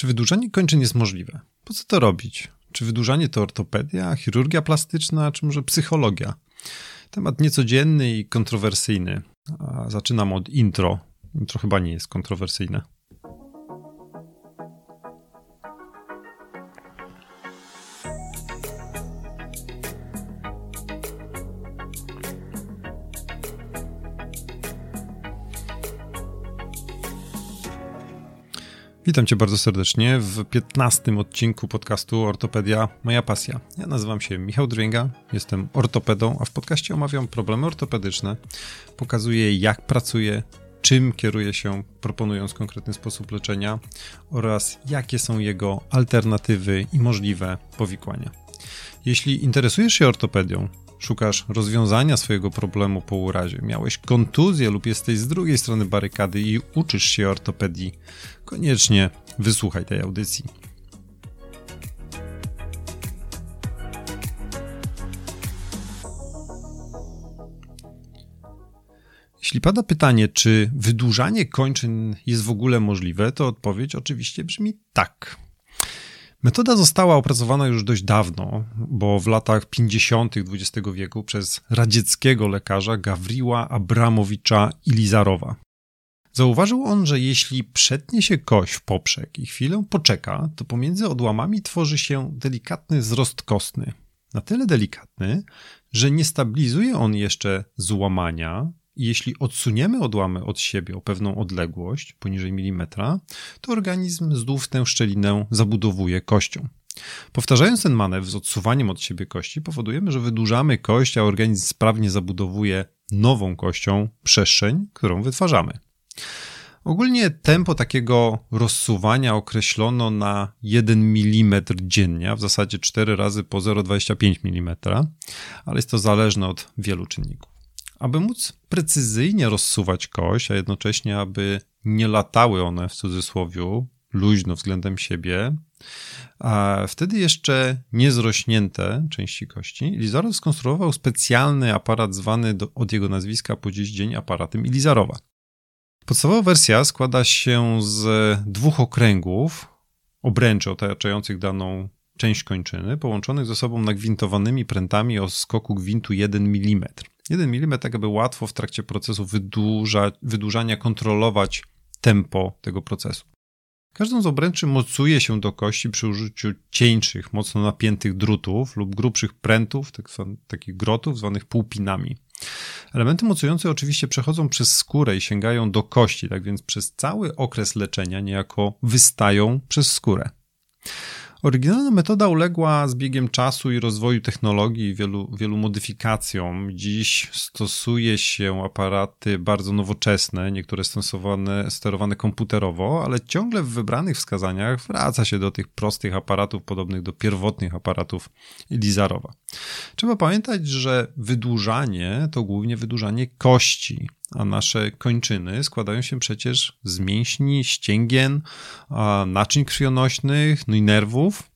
Czy wydłużanie kończyn jest możliwe? Po co to robić? Czy wydłużanie to ortopedia, chirurgia plastyczna, czy może psychologia? Temat niecodzienny i kontrowersyjny. A zaczynam od intro. Intro chyba nie jest kontrowersyjne. Witam Cię bardzo serdecznie w 15 odcinku podcastu Ortopedia Moja Pasja. Ja nazywam się Michał Dręga, jestem ortopedą, a w podcaście omawiam problemy ortopedyczne, pokazuję jak pracuję, czym kieruje się proponując konkretny sposób leczenia oraz jakie są jego alternatywy i możliwe powikłania. Jeśli interesujesz się ortopedią, szukasz rozwiązania swojego problemu po urazie, miałeś kontuzję lub jesteś z drugiej strony barykady i uczysz się ortopedii, koniecznie wysłuchaj tej audycji. Jeśli pada pytanie, czy wydłużanie kończyn jest w ogóle możliwe, to odpowiedź oczywiście brzmi tak. Metoda została opracowana już dość dawno, bo w latach 50. XX wieku przez radzieckiego lekarza Gawriła Abramowicza Ilizarowa. Zauważył on, że jeśli przetnie się kość w poprzek i chwilę poczeka, to pomiędzy odłamami tworzy się delikatny wzrost kostny. Na tyle delikatny, że nie stabilizuje on jeszcze złamania, jeśli odsuniemy odłamy od siebie o pewną odległość, poniżej milimetra, to organizm znów tę szczelinę zabudowuje kością. Powtarzając ten manewr z odsuwaniem od siebie kości, powodujemy, że wydłużamy kość, a organizm sprawnie zabudowuje nową kością przestrzeń, którą wytwarzamy. Ogólnie tempo takiego rozsuwania określono na 1 mm dziennie, w zasadzie 4 razy po 0,25 mm, ale jest to zależne od wielu czynników. Aby móc precyzyjnie rozsuwać kość, a jednocześnie aby nie latały one w cudzysłowie luźno względem siebie, a wtedy jeszcze niezrośnięte części kości, Ilizarov skonstruował specjalny aparat zwany do, od jego nazwiska po dziś dzień aparatem Ilizarowa. Podstawowa wersja składa się z dwóch okręgów, obręczy otaczających daną część kończyny, połączonych ze sobą nagwintowanymi prętami o skoku gwintu 1 mm. 1 mm tak aby łatwo w trakcie procesu wydłuża, wydłużania kontrolować tempo tego procesu. Każdą z obręczy mocuje się do kości przy użyciu cieńszych, mocno napiętych drutów lub grubszych prętów, tak takich grotów zwanych półpinami. Elementy mocujące oczywiście przechodzą przez skórę i sięgają do kości, tak więc przez cały okres leczenia niejako wystają przez skórę. Oryginalna metoda uległa z biegiem czasu i rozwoju technologii wielu, wielu modyfikacjom. Dziś stosuje się aparaty bardzo nowoczesne, niektóre stosowane, sterowane komputerowo, ale ciągle w wybranych wskazaniach wraca się do tych prostych aparatów podobnych do pierwotnych aparatów Elizarowa. Trzeba pamiętać, że wydłużanie to głównie wydłużanie kości, a nasze kończyny składają się przecież z mięśni, ścięgien, naczyń krwionośnych, no i nerwów.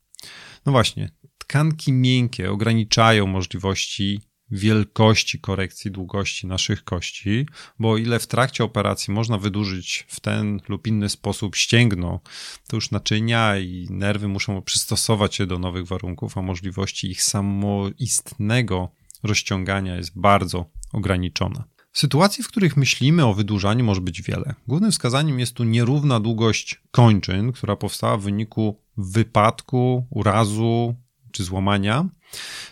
No właśnie, tkanki miękkie ograniczają możliwości wielkości korekcji długości naszych kości, bo o ile w trakcie operacji można wydłużyć w ten lub inny sposób ścięgno, to już naczynia i nerwy muszą przystosować się do nowych warunków, a możliwości ich samoistnego rozciągania jest bardzo ograniczona. Sytuacji, w których myślimy o wydłużaniu, może być wiele. Głównym wskazaniem jest tu nierówna długość kończyn, która powstała w wyniku wypadku, urazu czy złamania.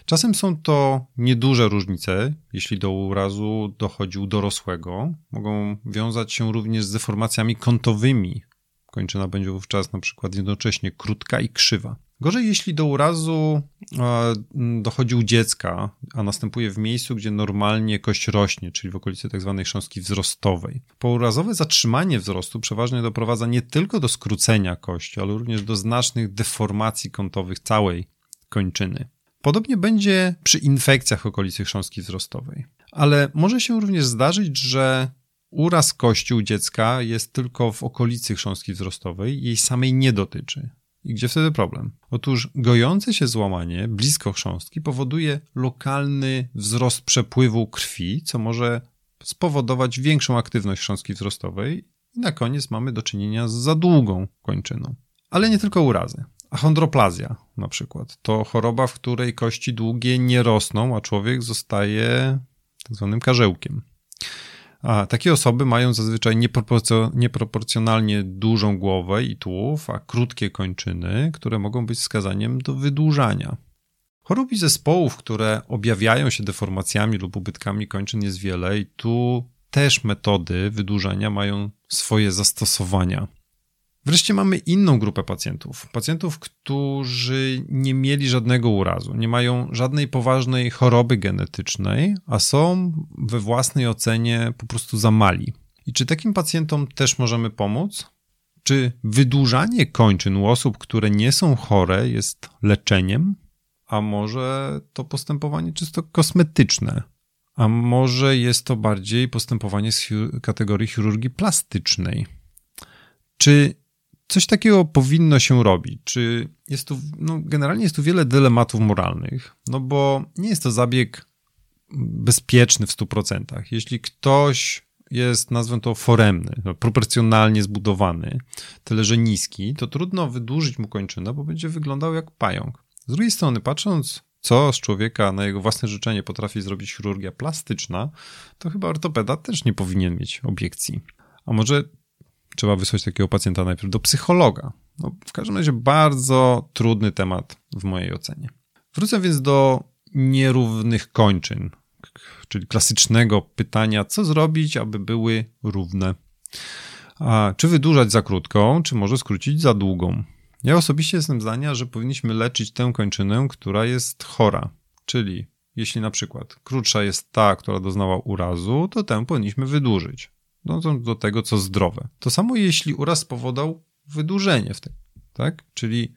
Czasem są to nieduże różnice, jeśli do urazu dochodzi u dorosłego. Mogą wiązać się również z deformacjami kątowymi. Kończyna będzie wówczas na przykład jednocześnie krótka i krzywa. Gorzej, jeśli do urazu dochodzi u dziecka, a następuje w miejscu, gdzie normalnie kość rośnie, czyli w okolicy tzw. Tak chrząstki wzrostowej. Pourazowe zatrzymanie wzrostu przeważnie doprowadza nie tylko do skrócenia kości, ale również do znacznych deformacji kątowych całej kończyny. Podobnie będzie przy infekcjach okolicy chrząstki wzrostowej. Ale może się również zdarzyć, że uraz kości u dziecka jest tylko w okolicy chrząstki wzrostowej, jej samej nie dotyczy. I gdzie wtedy problem? Otóż gojące się złamanie blisko chrząstki powoduje lokalny wzrost przepływu krwi, co może spowodować większą aktywność chrząstki wzrostowej i na koniec mamy do czynienia z za długą kończyną. Ale nie tylko urazy. Achondroplazja na przykład to choroba, w której kości długie nie rosną, a człowiek zostaje tak zwanym karzełkiem. A takie osoby mają zazwyczaj nieproporcjonalnie dużą głowę i tułów, a krótkie kończyny, które mogą być wskazaniem do wydłużania. Chorób i zespołów, które objawiają się deformacjami lub ubytkami kończyn jest wiele i tu też metody wydłużania mają swoje zastosowania. Wreszcie mamy inną grupę pacjentów. Pacjentów, którzy nie mieli żadnego urazu, nie mają żadnej poważnej choroby genetycznej, a są we własnej ocenie po prostu za mali. I czy takim pacjentom też możemy pomóc? Czy wydłużanie kończyn u osób, które nie są chore, jest leczeniem? A może to postępowanie czysto kosmetyczne? A może jest to bardziej postępowanie z kategorii chirurgii plastycznej? Czy coś takiego powinno się robić? Czy jest tu, no generalnie jest tu wiele dylematów moralnych, no bo nie jest to zabieg bezpieczny w 100%. Jeśli ktoś jest, nazwę to, foremny, no, proporcjonalnie zbudowany, tyle że niski, to trudno wydłużyć mu kończynę, bo będzie wyglądał jak pająk. Z drugiej strony, patrząc, co z człowieka na jego własne życzenie potrafi zrobić chirurgia plastyczna, to chyba ortopeda też nie powinien mieć obiekcji. A może trzeba wysłać takiego pacjenta najpierw do psychologa. No, w każdym razie bardzo trudny temat w mojej ocenie. Wrócę więc do nierównych kończyn, czyli klasycznego pytania, co zrobić, aby były równe. A czy wydłużać za krótką, czy może skrócić za długą? Ja osobiście jestem zdania, że powinniśmy leczyć tę kończynę, która jest chora. Czyli jeśli na przykład krótsza jest ta, która doznała urazu, to tę powinniśmy wydłużyć no, do tego, co zdrowe. To samo jeśli uraz spowodował wydłużenie w tym, tak? Czyli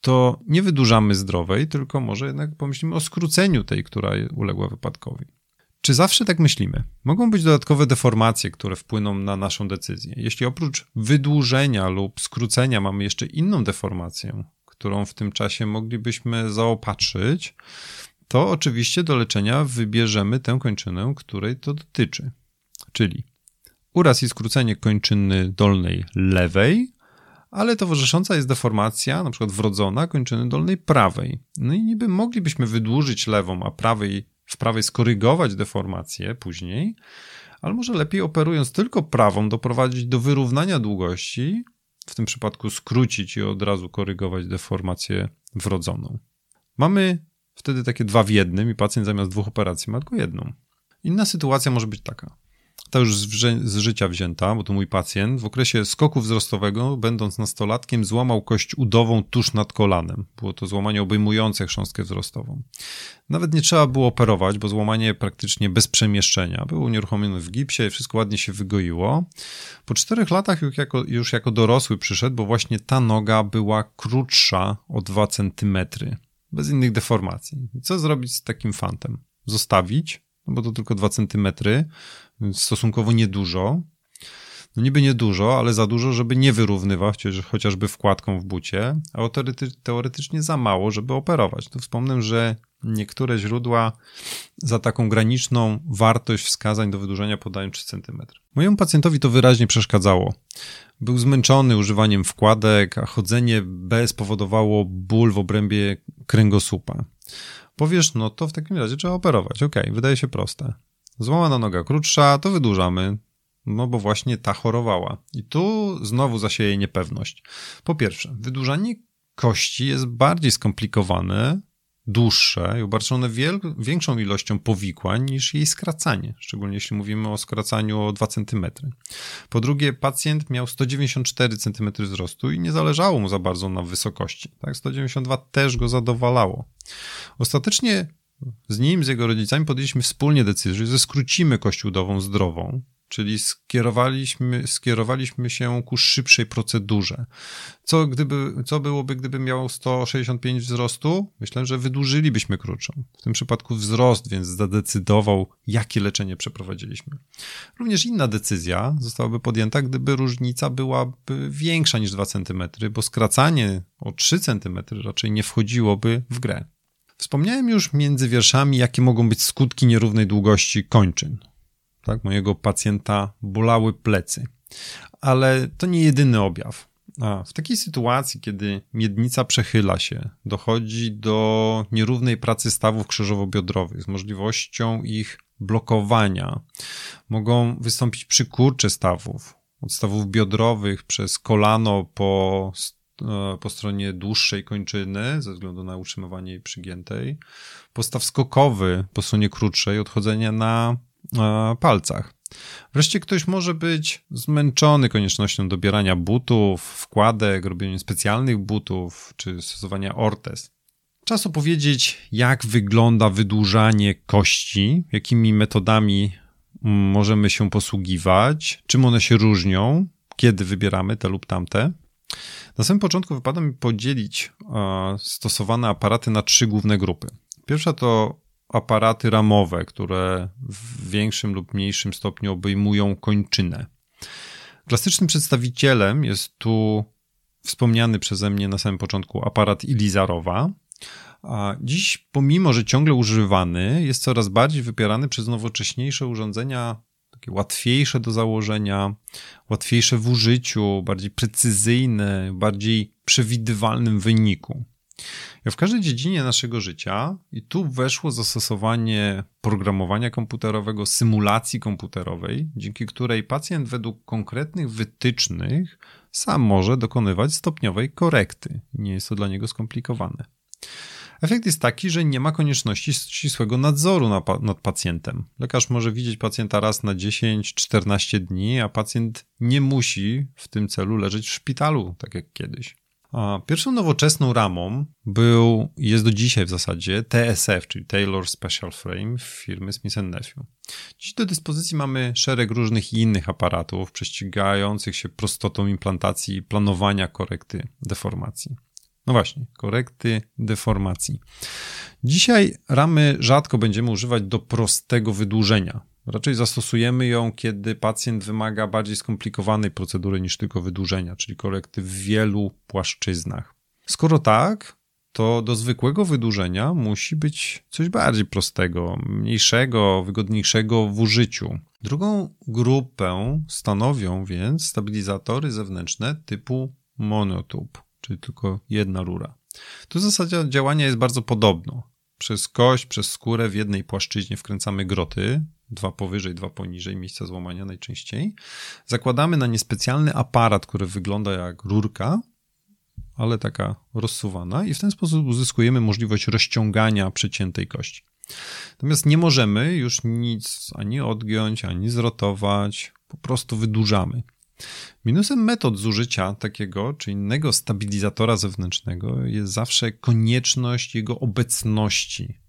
to nie wydłużamy zdrowej, tylko może jednak pomyślimy o skróceniu tej, która uległa wypadkowi. Czy zawsze tak myślimy? Mogą być dodatkowe deformacje, które wpłyną na naszą decyzję. Jeśli oprócz wydłużenia lub skrócenia mamy jeszcze inną deformację, którą w tym czasie moglibyśmy zaopatrzyć, to oczywiście do leczenia wybierzemy tę kończynę, której to dotyczy. Czyli uraz i skrócenie kończyny dolnej lewej, ale towarzysząca jest deformacja, na przykład wrodzona kończyny dolnej prawej. No i niby moglibyśmy wydłużyć lewą, a prawej, w prawej skorygować deformację później, ale może lepiej operując tylko prawą doprowadzić do wyrównania długości, w tym przypadku skrócić i od razu korygować deformację wrodzoną. Mamy wtedy takie dwa w jednym i pacjent zamiast dwóch operacji ma tylko jedną. Inna sytuacja może być taka to już z, życia wzięta, bo to mój pacjent, w okresie skoku wzrostowego, będąc nastolatkiem, złamał kość udową tuż nad kolanem. Było to złamanie obejmujące chrząstkę wzrostową. Nawet nie trzeba było operować, bo złamanie praktycznie bez przemieszczenia. Był unieruchomiony w gipsie, wszystko ładnie się wygoiło. Po czterech latach już jako, już jako dorosły przyszedł, bo właśnie ta noga była krótsza o 2 centymetry, bez innych deformacji. I co zrobić z takim fantem? Zostawić, no bo to tylko 2 centymetry, stosunkowo niedużo. No niby niedużo, ale za dużo, żeby nie wyrównywać chociażby wkładką w bucie, a teoretycznie za mało, żeby operować. Tu wspomnę, że niektóre źródła za taką graniczną wartość wskazań do wydłużenia podają 3 cm. Mojemu pacjentowi to wyraźnie przeszkadzało. Był zmęczony używaniem wkładek, a chodzenie bez powodowało ból w obrębie kręgosłupa. Powiesz, no to w takim razie trzeba operować. Okay, wydaje się proste. Złamana noga krótsza, to wydłużamy, no bo właśnie ta chorowała. I tu znowu zasieje niepewność. Po pierwsze, wydłużanie kości jest bardziej skomplikowane, dłuższe i obarczone większą ilością powikłań niż jej skracanie, szczególnie jeśli mówimy o skracaniu o 2 cm. Po drugie, pacjent miał 194 cm wzrostu i nie zależało mu za bardzo na wysokości. Tak, 192 też go zadowalało. Ostatecznie z nim, z jego rodzicami podjęliśmy wspólnie decyzję, że skrócimy kość udową zdrową, czyli skierowaliśmy, skierowaliśmy się ku szybszej procedurze. Co, gdyby, co byłoby, gdyby miał 165 wzrostu? Myślę, że wydłużylibyśmy krótszą. W tym przypadku wzrost, więc zadecydował, jakie leczenie przeprowadziliśmy. Również inna decyzja zostałaby podjęta, gdyby różnica byłaby większa niż 2 cm, bo skracanie o 3 cm raczej nie wchodziłoby w grę. Wspomniałem już między wierszami, jakie mogą być skutki nierównej długości kończyn. Tak, mojego pacjenta bolały plecy. Ale to nie jedyny objaw. A, w takiej sytuacji, kiedy miednica przechyla się, dochodzi do nierównej pracy stawów krzyżowo-biodrowych z możliwością ich blokowania, mogą wystąpić przykurcze stawów, od stawów biodrowych przez kolano po, po stronie dłuższej kończyny, ze względu na utrzymywanie jej przygiętej, postaw skokowy po stronie krótszej, odchodzenia na e, palcach. Wreszcie ktoś może być zmęczony koniecznością dobierania butów, wkładek, robienia specjalnych butów czy stosowania ortez. Czas opowiedzieć, jak wygląda wydłużanie kości, jakimi metodami możemy się posługiwać, czym one się różnią, kiedy wybieramy te lub tamte. Na samym początku wypada mi podzielić stosowane aparaty na trzy główne grupy. Pierwsza to aparaty ramowe, które w większym lub mniejszym stopniu obejmują kończynę. Klasycznym przedstawicielem jest tu wspomniany przeze mnie na samym początku aparat Ilizarowa. A dziś, pomimo że ciągle używany, jest coraz bardziej wypierany przez nowocześniejsze urządzenia, takie łatwiejsze do założenia, łatwiejsze w użyciu, bardziej precyzyjne, bardziej przewidywalnym wyniku. W każdej dziedzinie naszego życia, i tu weszło zastosowanie programowania komputerowego, symulacji komputerowej, dzięki której pacjent według konkretnych wytycznych sam może dokonywać stopniowej korekty. Nie jest to dla niego skomplikowane. Efekt jest taki, że nie ma konieczności ścisłego nadzoru nad pacjentem. Lekarz może widzieć pacjenta raz na 10-14 dni, a pacjent nie musi w tym celu leżeć w szpitalu, tak jak kiedyś. Pierwszą nowoczesną ramą był, jest do dzisiaj w zasadzie TSF, czyli Taylor Special Frame firmy Smith Nephew. Dziś do dyspozycji mamy szereg różnych innych aparatów prześcigających się prostotą implantacji i planowania korekty deformacji. No właśnie, korekty deformacji. Dzisiaj ramy rzadko będziemy używać do prostego wydłużenia. Raczej zastosujemy ją, kiedy pacjent wymaga bardziej skomplikowanej procedury niż tylko wydłużenia, czyli korekty w wielu płaszczyznach. Skoro tak, to do zwykłego wydłużenia musi być coś bardziej prostego, mniejszego, wygodniejszego w użyciu. Drugą grupę stanowią więc stabilizatory zewnętrzne typu monotube, czyli tylko jedna rura. Tu zasadzie działania jest bardzo podobno. Przez kość, przez skórę w jednej płaszczyźnie wkręcamy groty, dwa powyżej, dwa poniżej miejsca złamania najczęściej. Zakładamy na nie specjalny aparat, który wygląda jak rurka, ale taka rozsuwana i w ten sposób uzyskujemy możliwość rozciągania przeciętej kości. Natomiast nie możemy już nic ani odgiąć, ani zrotować, po prostu wydłużamy. Minusem metod zużycia takiego czy innego stabilizatora zewnętrznego jest zawsze konieczność jego obecności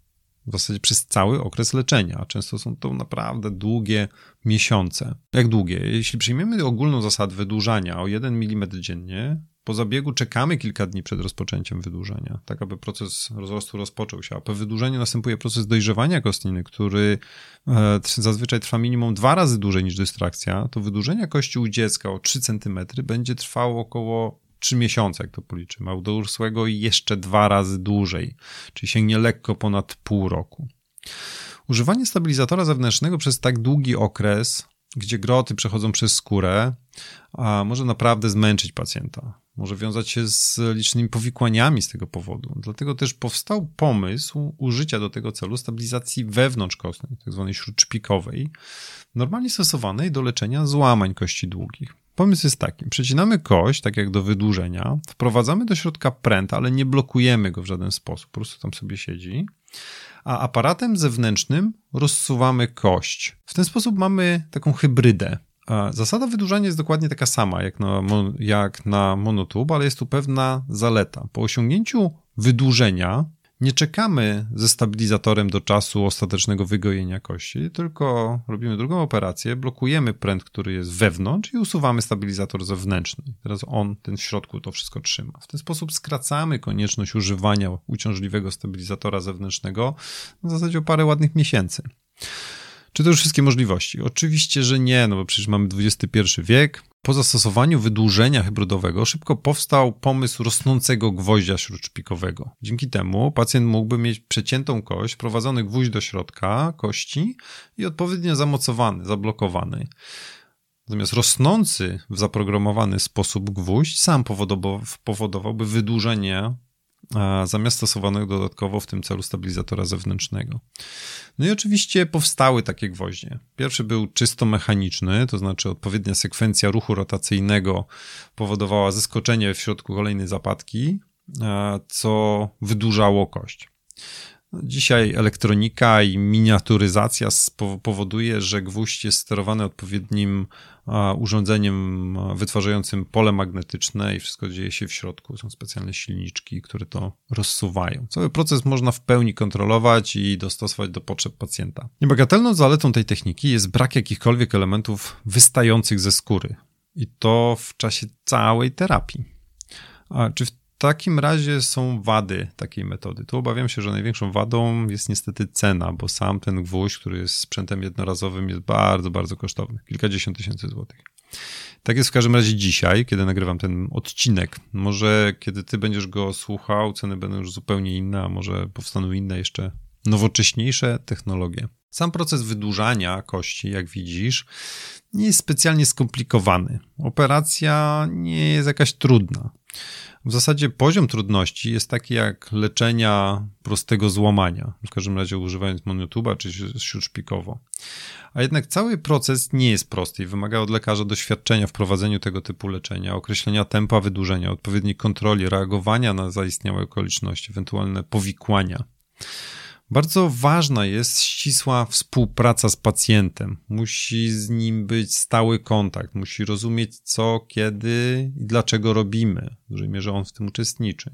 w zasadzie przez cały okres leczenia, a często są to naprawdę długie miesiące. Jak długie? Jeśli przyjmiemy ogólną zasadę wydłużania o 1 mm dziennie, po zabiegu czekamy kilka dni przed rozpoczęciem wydłużenia, tak aby proces rozrostu rozpoczął się, a po wydłużeniu następuje proces dojrzewania kostniny, który e, zazwyczaj trwa minimum dwa razy dłużej niż dystrakcja, to wydłużenie kości u dziecka o 3 cm będzie trwało około 3 miesiące, jak to policzymy, a u dorosłego jeszcze dwa razy dłużej, czyli sięgnie lekko ponad pół roku. Używanie stabilizatora zewnętrznego przez tak długi okres, gdzie groty przechodzą przez skórę, a może naprawdę zmęczyć pacjenta. Może wiązać się z licznymi powikłaniami z tego powodu. Dlatego też powstał pomysł użycia do tego celu stabilizacji wewnątrzkostnej, tzw. Tak śródszpikowej, normalnie stosowanej do leczenia złamań kości długich. Pomysł jest taki: przecinamy kość, tak jak do wydłużenia, wprowadzamy do środka pręt, ale nie blokujemy go w żaden sposób, po prostu tam sobie siedzi, a aparatem zewnętrznym rozsuwamy kość. W ten sposób mamy taką hybrydę. Zasada wydłużania jest dokładnie taka sama jak na, jak na monotub, ale jest tu pewna zaleta. Po osiągnięciu wydłużenia nie czekamy ze stabilizatorem do czasu ostatecznego wygojenia kości, tylko robimy drugą operację, blokujemy pręt, który jest wewnątrz i usuwamy stabilizator zewnętrzny. Teraz on, ten w środku to wszystko trzyma. W ten sposób skracamy konieczność używania uciążliwego stabilizatora zewnętrznego w zasadzie o parę ładnych miesięcy. Czy to już wszystkie możliwości? Oczywiście, że nie, no bo przecież mamy XXI wiek. Po zastosowaniu wydłużenia hybrydowego szybko powstał pomysł rosnącego gwoździa śródszpikowego. Dzięki temu pacjent mógłby mieć przeciętą kość, prowadzony gwóźdź do środka kości i odpowiednio zamocowany, zablokowany. Natomiast rosnący w zaprogramowany sposób gwóźdź sam powodowałby wydłużenie zamiast stosowanego dodatkowo w tym celu stabilizatora zewnętrznego. No i oczywiście powstały takie gwoździe. Pierwszy był czysto mechaniczny, to znaczy odpowiednia sekwencja ruchu rotacyjnego powodowała zeskoczenie w środku kolejnej zapadki, co wydłużało kość. Dzisiaj elektronika i miniaturyzacja powoduje, że gwóźdź jest sterowany odpowiednim urządzeniem wytwarzającym pole magnetyczne i wszystko dzieje się w środku. Są specjalne silniczki, które to rozsuwają. Cały proces można w pełni kontrolować i dostosować do potrzeb pacjenta. Niebagatelną zaletą tej techniki jest brak jakichkolwiek elementów wystających ze skóry. I to w czasie całej terapii. A czy w takim razie są wady takiej metody. Tu obawiam się, że największą wadą jest niestety cena, bo sam ten gwóźdź, który jest sprzętem jednorazowym, jest bardzo, bardzo kosztowny. Kilkadziesiąt tysięcy złotych. Tak jest w każdym razie dzisiaj, kiedy nagrywam ten odcinek. Może kiedy ty będziesz go słuchał, ceny będą już zupełnie inne, a może powstaną inne, jeszcze nowocześniejsze technologie. Sam proces wydłużania kości, jak widzisz, nie jest specjalnie skomplikowany. Operacja nie jest jakaś trudna. W zasadzie poziom trudności jest taki jak leczenia prostego złamania, w każdym razie używając monotuba czy śródszpikowo. A jednak cały proces nie jest prosty i wymaga od lekarza doświadczenia w prowadzeniu tego typu leczenia, określenia tempa wydłużenia, odpowiedniej kontroli, reagowania na zaistniałe okoliczności, ewentualne powikłania. Bardzo ważna jest ścisła współpraca z pacjentem. Musi z nim być stały kontakt, musi rozumieć co, kiedy i dlaczego robimy, w dużej mierze on w tym uczestniczy.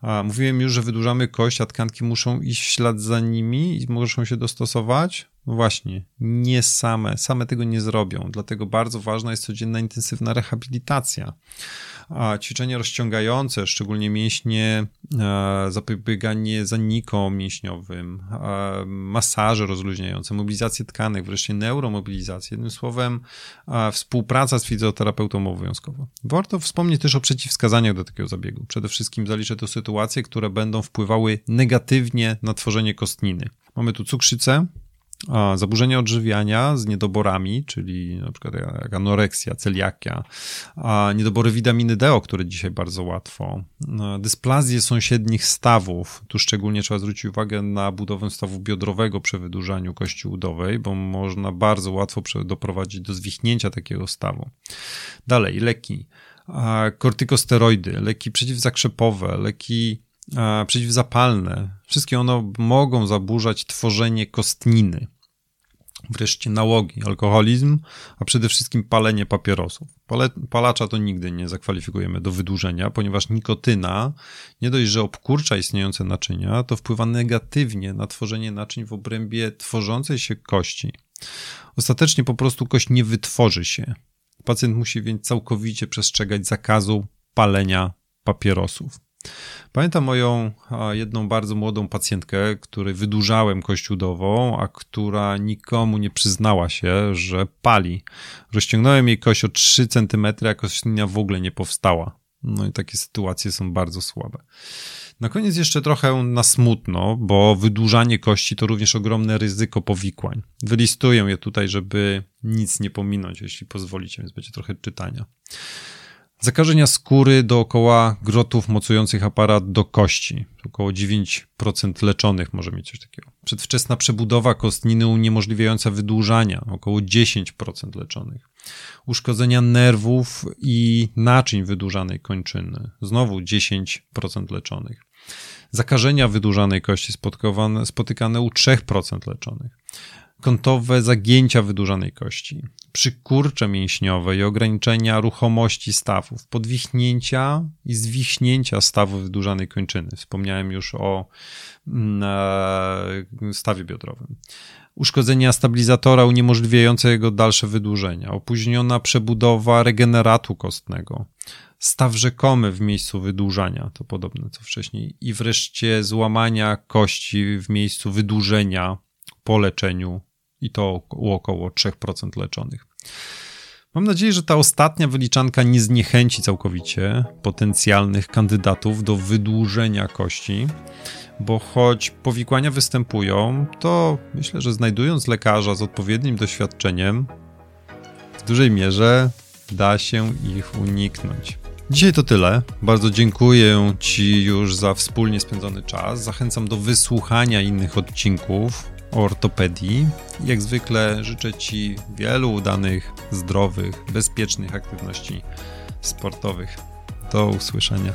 A mówiłem już, że wydłużamy kość, a tkanki muszą iść w ślad za nimi i muszą się dostosować. No właśnie, nie same, same tego nie zrobią, dlatego bardzo ważna jest codzienna intensywna rehabilitacja. A ćwiczenia rozciągające, szczególnie mięśnie, e, zapobieganie zanikom mięśniowym, e, masaże rozluźniające, mobilizację tkanek, wreszcie neuromobilizację. Jednym słowem, e, współpraca z fizjoterapeutą obowiązkowa. Warto wspomnieć też o przeciwwskazaniach do takiego zabiegu. Przede wszystkim zaliczę to sytuacje, które będą wpływały negatywnie na tworzenie kostniny. Mamy tu cukrzycę, zaburzenia odżywiania z niedoborami, czyli na przykład jak anoreksja, celiakia, niedobory witaminy D, o które dzisiaj bardzo łatwo, dysplazję sąsiednich stawów, tu szczególnie trzeba zwrócić uwagę na budowę stawu biodrowego przy wydłużaniu kości udowej, bo można bardzo łatwo doprowadzić do zwichnięcia takiego stawu. Dalej, leki, kortykosteroidy, leki przeciwzakrzepowe, leki przeciwzapalne, wszystkie one mogą zaburzać tworzenie kostniny. Wreszcie nałogi, alkoholizm, a przede wszystkim palenie papierosów. Palacza to nigdy nie zakwalifikujemy do wydłużenia, ponieważ nikotyna nie dość, że obkurcza istniejące naczynia, to wpływa negatywnie na tworzenie naczyń w obrębie tworzącej się kości. Ostatecznie po prostu kość nie wytworzy się. Pacjent musi więc całkowicie przestrzegać zakazu palenia papierosów. Pamiętam moją jedną bardzo młodą pacjentkę, której wydłużałem kość udową, a która nikomu nie przyznała się, że pali. Rozciągnąłem jej kość o 3 cm, a kośnina w ogóle nie powstała. No i takie sytuacje są bardzo słabe. Na koniec jeszcze trochę na smutno, bo wydłużanie kości to również ogromne ryzyko powikłań. Wylistuję je tutaj, żeby nic nie pominąć, jeśli pozwolicie, więc będzie trochę czytania. Zakażenia skóry dookoła grotów mocujących aparat do kości. Około 9% leczonych może mieć coś takiego. Przedwczesna przebudowa kostniny uniemożliwiająca wydłużania. Około 10% leczonych. Uszkodzenia nerwów i naczyń wydłużanej kończyny. Znowu 10% leczonych. Zakażenia wydłużanej kości spotykane u 3% leczonych kątowe zagięcia wydłużanej kości, przykurcze mięśniowe i ograniczenia ruchomości stawów, podwichnięcia i zwichnięcia stawu wydłużanej kończyny. Wspomniałem już o mm, e, stawie biodrowym. Uszkodzenia stabilizatora uniemożliwiające jego dalsze wydłużenia, opóźniona przebudowa regeneratu kostnego, staw rzekomy w miejscu wydłużania, to podobne co wcześniej, i wreszcie złamania kości w miejscu wydłużenia po leczeniu i to u około 3% leczonych. Mam nadzieję, że ta ostatnia wyliczanka nie zniechęci całkowicie potencjalnych kandydatów do wydłużenia kości, bo choć powikłania występują, to myślę, że znajdując lekarza z odpowiednim doświadczeniem, dużej mierze da się ich uniknąć. Dzisiaj to tyle. Bardzo dziękuję Ci już za wspólnie spędzony czas. Zachęcam do wysłuchania innych odcinków o ortopedii. Jak zwykle życzę Ci wielu udanych, zdrowych, bezpiecznych aktywności sportowych. Do usłyszenia.